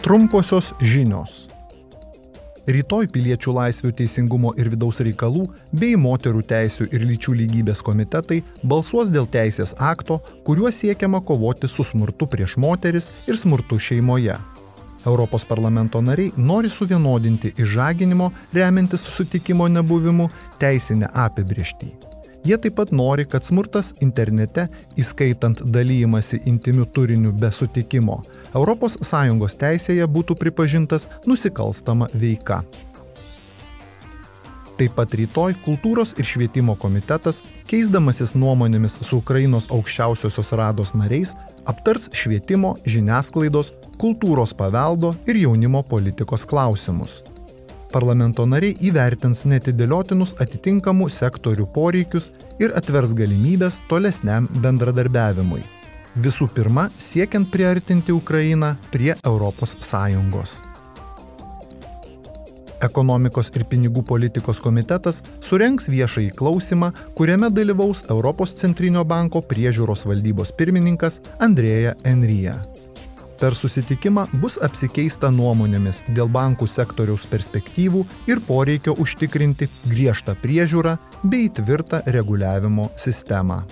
Trumposios žinios. Rytoj piliečių laisvių teisingumo ir vidaus reikalų bei moterų teisų ir lyčių lygybės komitetai balsuos dėl teisės akto, kuriuo siekiama kovoti su smurtu prieš moteris ir smurtu šeimoje. Europos parlamento nariai nori suvienodinti išžaginimo, remiantis sutikimo nebuvimu, teisinę apibriežtį. Jie taip pat nori, kad smurtas internete, įskaitant dalymasi intimiu turiniu be sutikimo, ES teisėje būtų pripažintas nusikalstama veika. Taip pat rytoj Kultūros ir švietimo komitetas, keisdamasis nuomonėmis su Ukrainos aukščiausiosios rados nariais, aptars švietimo, žiniasklaidos, kultūros paveldo ir jaunimo politikos klausimus. Parlamento nariai įvertins netidėliotinus atitinkamų sektorių poreikius ir atvers galimybės tolesniam bendradarbiavimui. Visų pirma, siekiant priartinti Ukrainą prie ES. Ekonomikos ir pinigų politikos komitetas surenks viešąjį klausimą, kuriame dalyvaus Europos centrinio banko priežiūros valdybos pirmininkas Andrėja Enryja. Per susitikimą bus apsikeista nuomonėmis dėl bankų sektoriaus perspektyvų ir poreikio užtikrinti griežtą priežiūrą bei tvirtą reguliavimo sistemą.